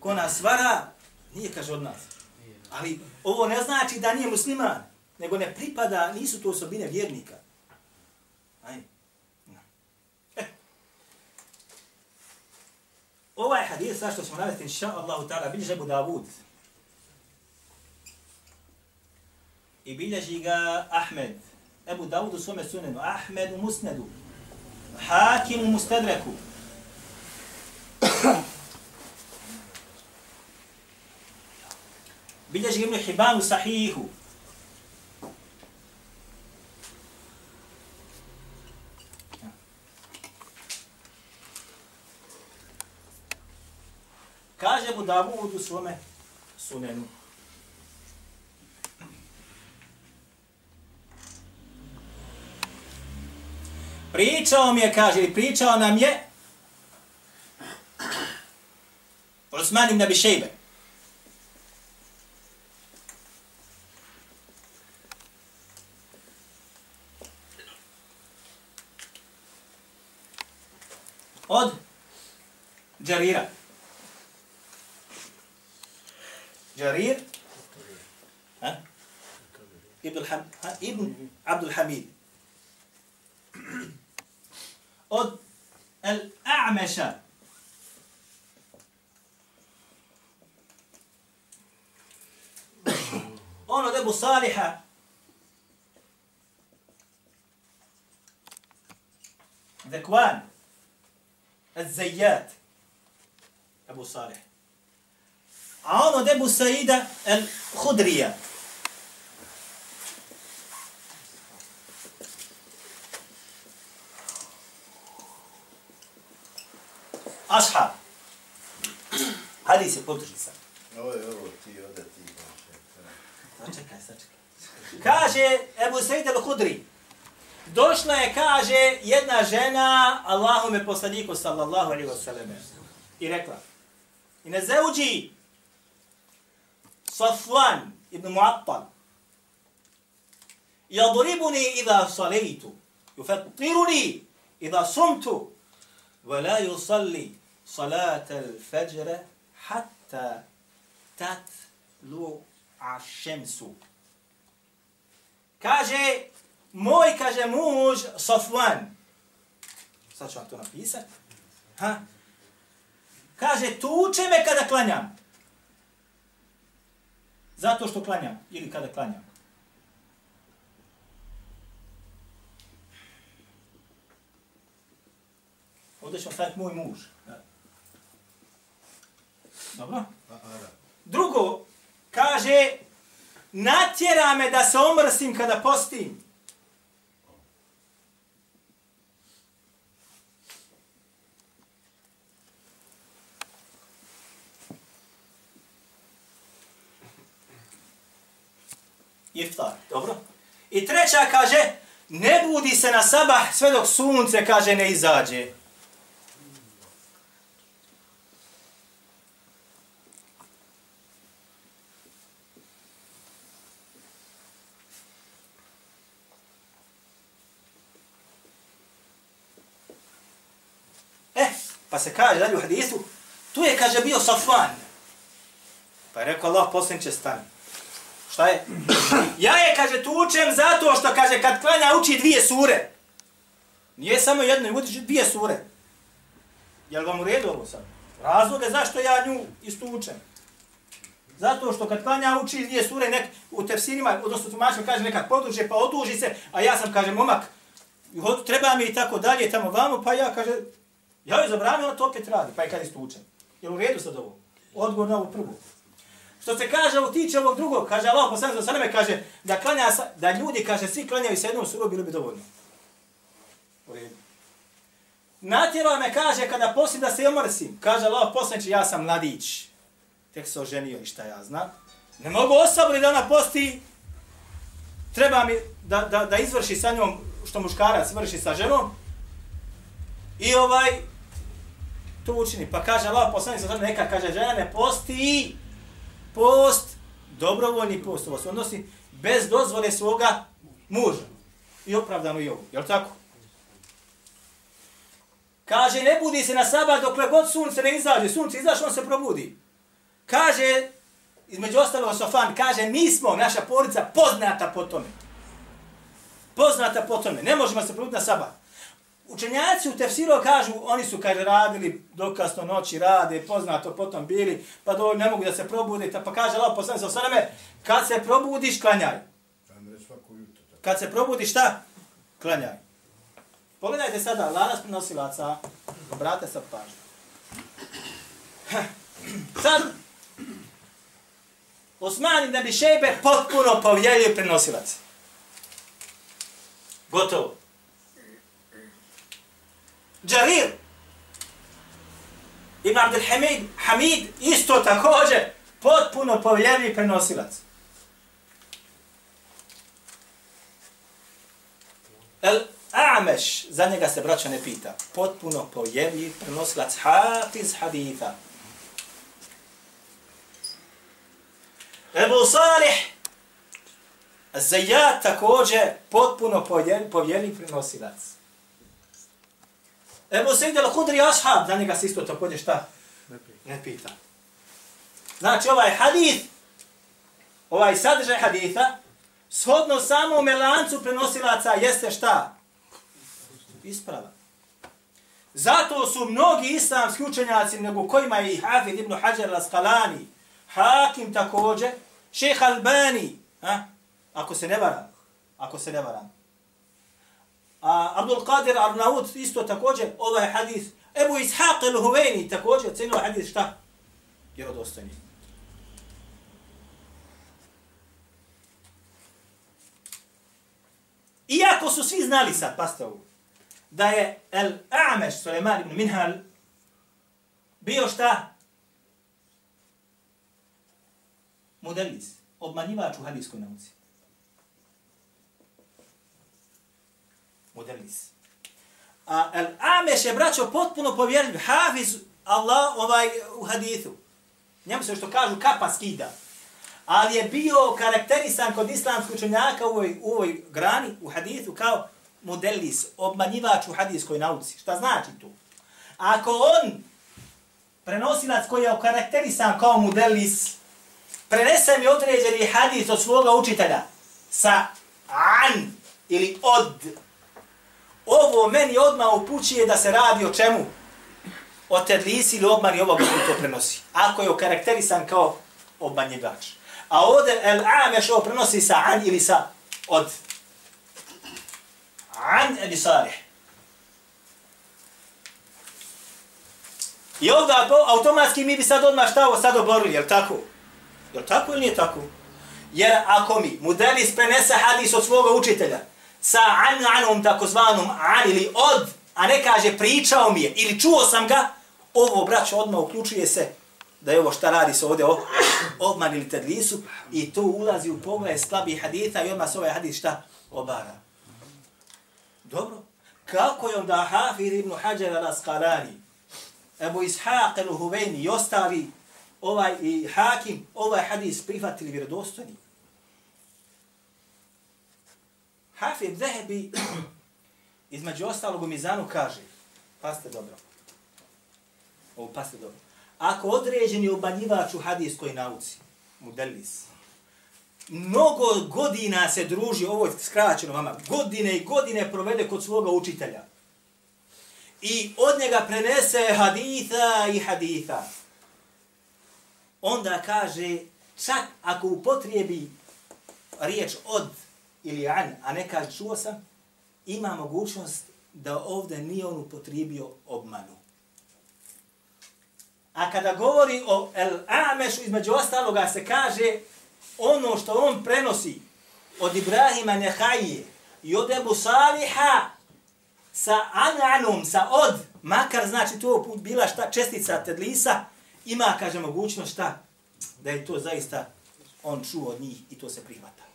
Ko nas vara, nije kaže od nas. Ali ovo ne znači da nije musliman, nego ne pripada, nisu to osobine vjernika. Aj. Eh. Ovaj hadis, sa što smo navesti, inša Allahu ta'ala, bilježe Abu Davud. I bilježi ga Ahmed. Ebu Dawud u svome sunenu. Ahmed u musnedu. Hakim u mustadreku. bilježi Ibn Hibban u sahihu. Kaže mu Davud u svome sunenu. Pričao mi je, kaže, ili pričao nam je Osman ibn Abi Shejbe. od Džarira. Džarir, ha? Ibn, Ham, ha? Ibn Abdul Hamid. Al-A'meša. On od Ebu Saliha. Zekwan. الزيات أبو صالح عون أبو سعيدة الخدرية أصحاب هذه سيكون تجلسة Ovo je ovo, ti ode ti. Sačekaj, sačekaj. Kaže Ebu Sejid al-Hudri, došla je, kaže, jedna žena Allahume poslaniku sallallahu alaihi wa sallam i rekla, i ne zauđi Safwan ibn Mu'attal, يضربني إذا صليت يفطرني إذا صمت ولا يصلي salatel fejre hatta tatlu ash-shamsu. Kaže, moj, kaže muž, Sofwan. Sad ću vam to. Ha? Kaže, tuče me kada klanjam. Zato što klanjam. Ili kada klanjam. Ovdje ćemo staviti moj muž. Dobro? Drugo, kaže, natjera me da se omrsim kada postim. Iftar, dobro? I treća kaže, ne budi se na sabah sve dok sunce, kaže, ne izađe. Eh, pa se kaže dalje u hadisu, tu je, kaže, bio Safvan. Pa je rekao Allah, posljednice stani. Šta je? Ja je, kaže, tučem zato što, kaže, kad klanja uči dvije sure. Nije samo jedno, uči dvije sure. Jel vam u redu ovo sad? Razlog je zašto ja nju istučem. Zato što kad klanja uči dvije sure, nek, u tefsirima, odnosno tumačima kaže nekak poduže, pa oduži se, a ja sam, kaže, momak, treba mi i tako dalje, tamo vamo, pa ja, kaže, ja joj zabranio, ona to opet radi, pa je kad istučem. Jel u redu sad ovo? Odgovor na ovu prvu. Što se kaže ovo tiče ovog drugog, kaže Allah poslanik za sveme, kaže da klanja, sa, da ljudi, kaže, svi klanjaju sa jednom surom bilo bi dovoljno. U redu. Natjela me kaže kada poslije da se omrsim, kaže Allah poslanik, ja sam mladić. Tek se oženio i šta ja znam. Ne mogu osaboriti da ona posti, treba mi da, da, da izvrši sa njom što muškarac vrši sa ženom, i ovaj, to učini. Pa kaže Allah poslanik sa neka kaže žena ne posti post, dobrovoljni post, ovo se odnosi bez dozvole svoga muža. I opravdano i ovo, jel tako? Kaže, ne budi se na sabah dokle god sunce ne izađe. Sunce izašlo, on se probudi. Kaže, između ostalog Sofan, kaže, mi smo, naša porodica, poznata po tome. Poznata po tome. Ne možemo se probuditi na sabah. Učenjaci u tefsiru kažu, oni su kaže radili dokasno noći, rade, poznato potom bili, pa do, ne mogu da se probude, pa kaže Allah poslani sa osaname, kad se probudiš, klanjaj. Kad se probudiš, šta? Klanjaj. Pogledajte sada, lanas prenosilaca, obrate sa pažnju. Sad, Osman ibn Abi Šejbe potpuno povjelio prenosilac. Gotovo. Jarir Ibn Abdel Hamid, Hamid isto također potpuno povjerljiv prenosilac. El Ameš, za njega se braća ne pita, potpuno povjerljiv prenosilac Hafiz haditha. Ebu Salih, Zajat također potpuno povjerljiv prenosilac. Ebu Sejid al-Hudri ashab, za njega se isto također šta? Ne pita. Znači ovaj hadith, ovaj sadržaj haditha, shodno samom lancu prenosilaca jeste šta? Isprava. Zato su mnogi islamski učenjaci, nego kojima je i Hafid ibn Hajar al-Asqalani, Hakim također, šeha Albani, ha? ako se ne varam, ako se ne varam, A Abdul Qadir Arnaud isto također ovaj hadis. Ebu Ishaq al-Huveni također cenio ovaj hadis šta? Vjerodostojni. Iako su svi znali sad, pasta ovo, da je El A'meš Suleiman ibn Minhal bio šta? Modelis, obmanjivač u hadijskoj nauci. Mudelis. A El Ameš je braćo potpuno povjerljiv, hafiz Allah ovaj u hadithu. Njemu se što kažu kapa skida. Ali je bio karakterisan kod islamskog učenjaka u ovoj, u ovoj grani, u hadithu, kao modelis, obmanjivač u hadijskoj nauci. Šta znači to? Ako on, prenosilac koji je karakterisan kao modelis, prenese mi određeni hadis od svoga učitelja sa an ili od ovo meni odmah upućuje da se radi o čemu? O tedlisi ili obmani ovoga koji to prenosi. Ako je okarakterisan kao obmanjivač. A ovdje el ameš ovo prenosi sa an ili sa od. An ili salih. I ovdje automatski mi bi sad odmah šta ovo sad oborili, jel tako? Jel tako ili nije tako? Jer ako mi mudelis prenese hadis od svoga učitelja, sa an anom takozvanom an ili od, a ne kaže pričao mi je ili čuo sam ga, ovo braćo odmah uključuje se da je ovo šta radi se ovdje obman ili tedlisu i to ulazi u pogled slabih haditha i odmah se ovaj hadith šta obara. Dobro. Kako je onda Hafir ibn Hajar al-Asqalani, Ebu Ishaq al-Huveni i ostali ovaj i Hakim ovaj hadis prihvatili vjerodostojni? Hafid Zehebi između ostalog u Mizanu kaže, paste dobro, ovo paste dobro, ako određeni obanjivač u hadijskoj nauci, mudelis, mnogo godina se druži, ovo je skraćeno vama, godine i godine provede kod svoga učitelja, i od njega prenese haditha i haditha, onda kaže, čak ako upotrijebi riječ od ili an, a ne kaže čuo sam, ima mogućnost da ovdje nije on upotrijebio obmanu. A kada govori o El Amešu, između ostaloga se kaže ono što on prenosi od Ibrahima Nehajije i od Ebu Saliha sa ananom, sa od, makar znači to bila šta čestica Tedlisa, ima, kaže, mogućnost šta? Da je to zaista on čuo od njih i to se prihvata.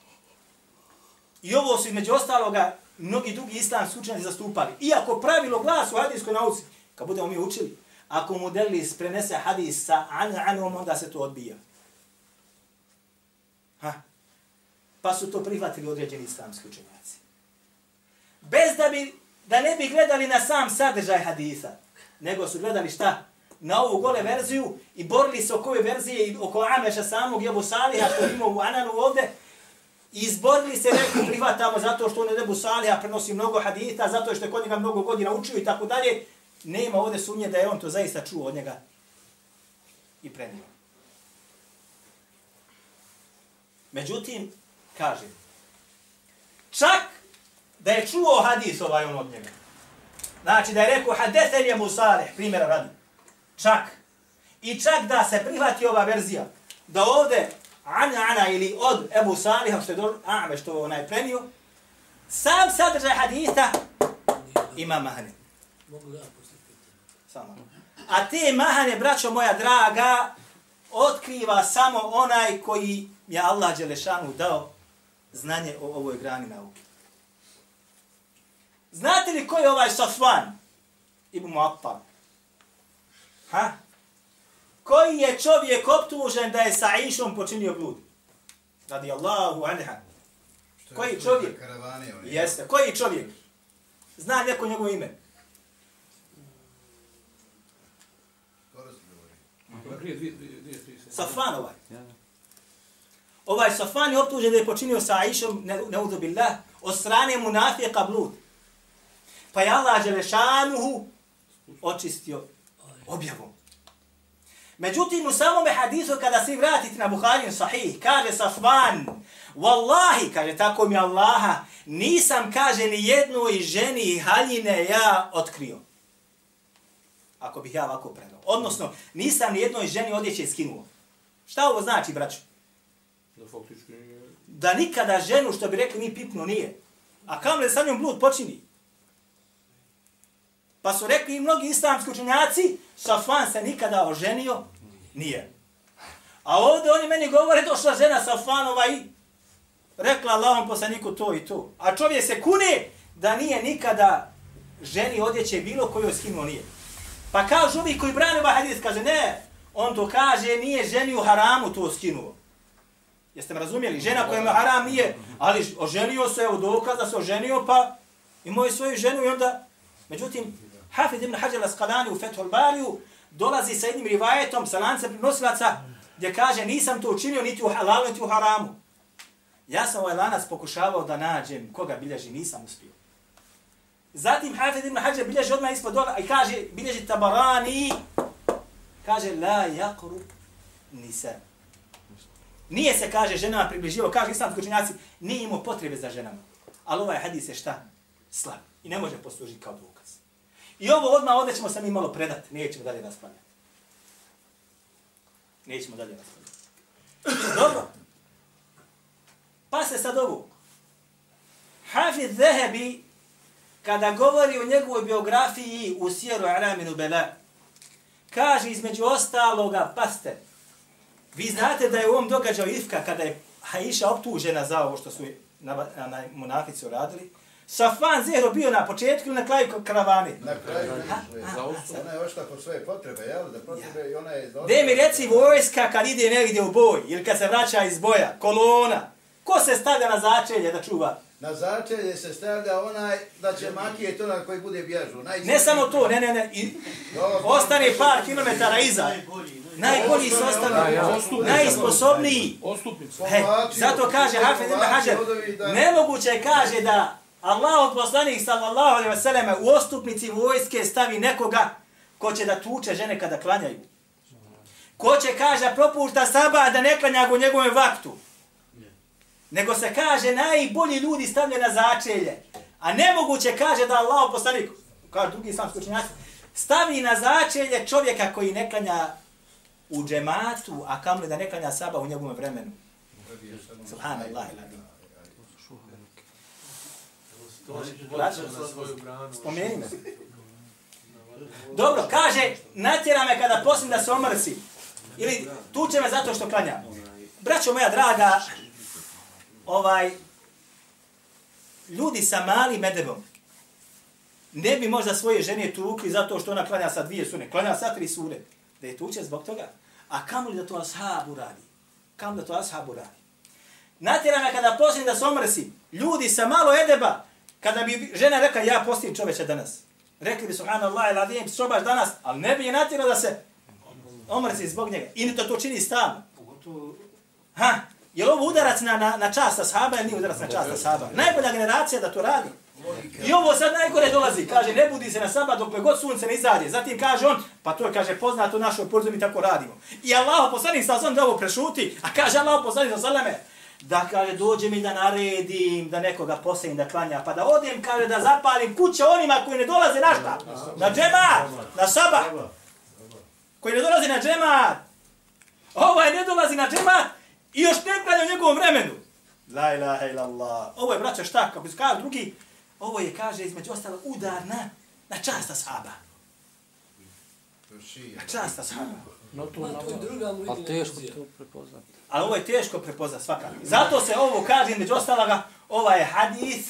I ovo su između ostaloga mnogi drugi islamski učenjaci zastupali. Iako pravilo glas u hadijskoj nauci, kad budemo mi učili, ako mu delis prenese hadis sa an anom, onda se to odbija. Ha? Pa su to prihvatili određeni islamski učenjaci. Bez da bi, da ne bi gledali na sam sadržaj hadisa, nego su gledali šta? Na ovu gole verziju i borili se oko ove verzije i oko Ameša samog Jebu Saliha što ima u Ananu ovde, izborili se rekli prihvatamo zato što on je Ebu Salih, prenosi mnogo hadita, zato što je kod njega mnogo godina učio i tako dalje. Nema ovde sumnje da je on to zaista čuo od njega i prenio. Međutim, kaže, čak da je čuo hadis ovaj on od njega. Znači da je rekao hadethen je Musaleh, primjera radi. Čak. I čak da se prihvati ova verzija, da ovde ana ana ili od Ebu Saliha što je do Ame što onaj prenio, sam sadržaj haditha ima mahane. Mogu ja postaviti Samo. A te mahane, braćo moja draga, otkriva samo onaj koji je Allah Đelešanu dao znanje o ovoj grani nauke. Znate li ko je ovaj Safvan? Ibn Muattal. Ha? Koji je čovjek optužen da je sa Išom počinio blud? Radi Allahu anha. Koji čovjek? Karavane. Jeste. Koji čovjek? Zna neko njegovo ime? Safvan ovaj. Ovaj Safvan je optužen da je počinio sa Aishom, ne, neudu billah, od strane munafijeka blud. Pa je Allah Đelešanuhu očistio objavom. Međutim, u samome hadisu, kada se vratite na Buharin sahih, kaže Safvan, Wallahi, kaže, tako mi Allaha, nisam, kaže, ni jednoj ženi haljine ja otkrio. Ako bih ja ovako predao. Odnosno, nisam ni jednoj ženi odjeće skinuo. Šta ovo znači, braću? Da faktički nije... Da nikada ženu, što bi rekli, ni pipno nije. A kam li sa njom blud počini? Pa su rekli i mnogi islamski učenjaci, Safvan se nikada oženio, nije. A ovdje oni meni govore, došla žena Safanova i rekla Allahom poslaniku to i to. A čovjek se kune da nije nikada ženi odjeće bilo koju skinuo nije. Pa kažu ovi koji brane ovaj hadis, kaže ne, on to kaže, nije ženi u haramu to skinuo. Jeste me razumjeli? Žena koja ima haram nije, ali oženio se, evo dokaz da se oženio, pa imao je svoju ženu i onda, međutim, Hafiz ibn Hajar al-Asqalani u Fethul Bariju dolazi sa jednim rivajetom, sa lancem prinosilaca, gdje kaže nisam to učinio niti u halalu, niti u haramu. Ja sam ovaj lanac pokušavao da nađem koga bilježi, nisam uspio. Zatim Hafiz ibn Hajar bilježi odmah ispod dola i kaže, bilježi Tabarani, kaže, la yakru nisa. Nije se, kaže, ženama približivo, kaže islamski učenjaci, nije imao potrebe za ženama. Ali ovaj hadis je šta? Slab. I ne može poslužiti kao dokaz. I ovo odmah ovdje ćemo sam malo predati. Nećemo dalje raspravljati. Nećemo dalje raspravljati. Dobro. Pa se sad ovu. Hafiz Zehebi, kada govori o njegovoj biografiji u Sjeru Araminu Bela, kaže između ostaloga, paste, vi znate da je u ovom događaju Ifka, kada je Aisha optužena za ovo što su na, na, na munafici uradili, Safan Zehro bio na početku ili na kraju karavane? Na kraju, Ha. Ona je ošla po svoje potrebe, jel? Da potrebe i ona je... došla- Gde mi reci vojska kad ide negdje u boj ili kad se vraća iz boja, kolona, ko se stavlja na začelje da čuva? Na začelje se stavlja onaj da će makije to na koji bude bježu. Najsretniji. Ne samo to, ne, ne, ne, i ostane par kilometara iza. Najbolji su ostali, najsposobniji. Ostupnica. He, zato kaže Hafid ibn Hajar, nemoguće je kaže da Allah poslanik sallallahu alaihi wasallam u ostupnici vojske stavi nekoga ko će da tuče žene kada klanjaju. Ko će kaže propušta saba da ne klanja u njegovom vaktu. Nego se kaže najbolji ljudi stavlja na začelje. A nemoguće kaže da Allah poslanik, kao drugi islamski učenjaci, stavi na začelje čovjeka koji ne klanja u džematu, a kamli da ne klanja saba u njegovom vremenu. Subhanallah branu. Spomeni me. Dobro, kaže, natjera me kada poslim da se omrsi. Ili tuče me zato što klanjam. Braćo moja draga, ovaj, ljudi sa malim edebom ne bi možda svoje žene tukli zato što ona klanja sa dvije sune, klanja sa tri sure, da je tuče zbog toga. A kamo li da to ashabu radi? Kamo da to ashabu radi? Natjera me kada posljednim da se omrsim, ljudi sa malo edeba, kada bi žena rekla ja postim čoveče danas, rekli bi subhanallah ili adim, sobaš danas, ali ne bi je natjerao da se omrsi zbog njega. I to to čini stalno. Ha, je li ovo udarac na, na, na čast ashaba ili nije udarac na čast ashaba? Najbolja generacija da to radi. I ovo sad najgore dolazi, kaže, ne budi se na sabat dok god sunce ne izađe. Zatim kaže on, pa to je, kaže, poznato našoj porzu, mi tako radimo. I Allah poslanik sa da ovo prešuti, a kaže Allah poslanik sa salame, da kaže, dođe mi da naredim, da nekoga posedim da klanja, pa da odem, kaže, da zapalim kuće onima koji ne dolaze na šta? Na džema, na sabat. Koji ne dolazi na džemat. Ovaj ne dolazi na džemat i još ne klanja u njegovom vremenu. La ilaha illallah. Ovo je, braće, šta? Kako se kaže drugi, ovo je, kaže, između ostalo, udar na, na čast ashaba. Na čast ashaba. Ma to je druga mu Ali teško to prepoznati. Ali ovo je teško prepoznat svakako. Zato se ovo kaže, među ostaloga, ovaj je hadis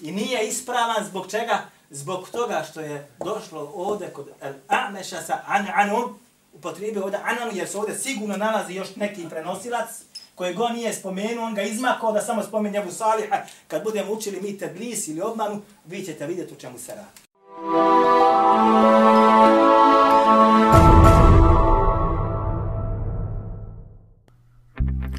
i nije ispravan zbog čega? Zbog toga što je došlo ovdje kod Ameša sa An'anom, upotrijebi ovdje An'anu, jer se ovdje sigurno nalazi još neki prenosilac, koje go nije spomenuo, on ga izmakao da samo spomeni Abu Saliha. Kad budemo učili mi tedlis ili obmanu, vi ćete vidjeti u čemu se radi.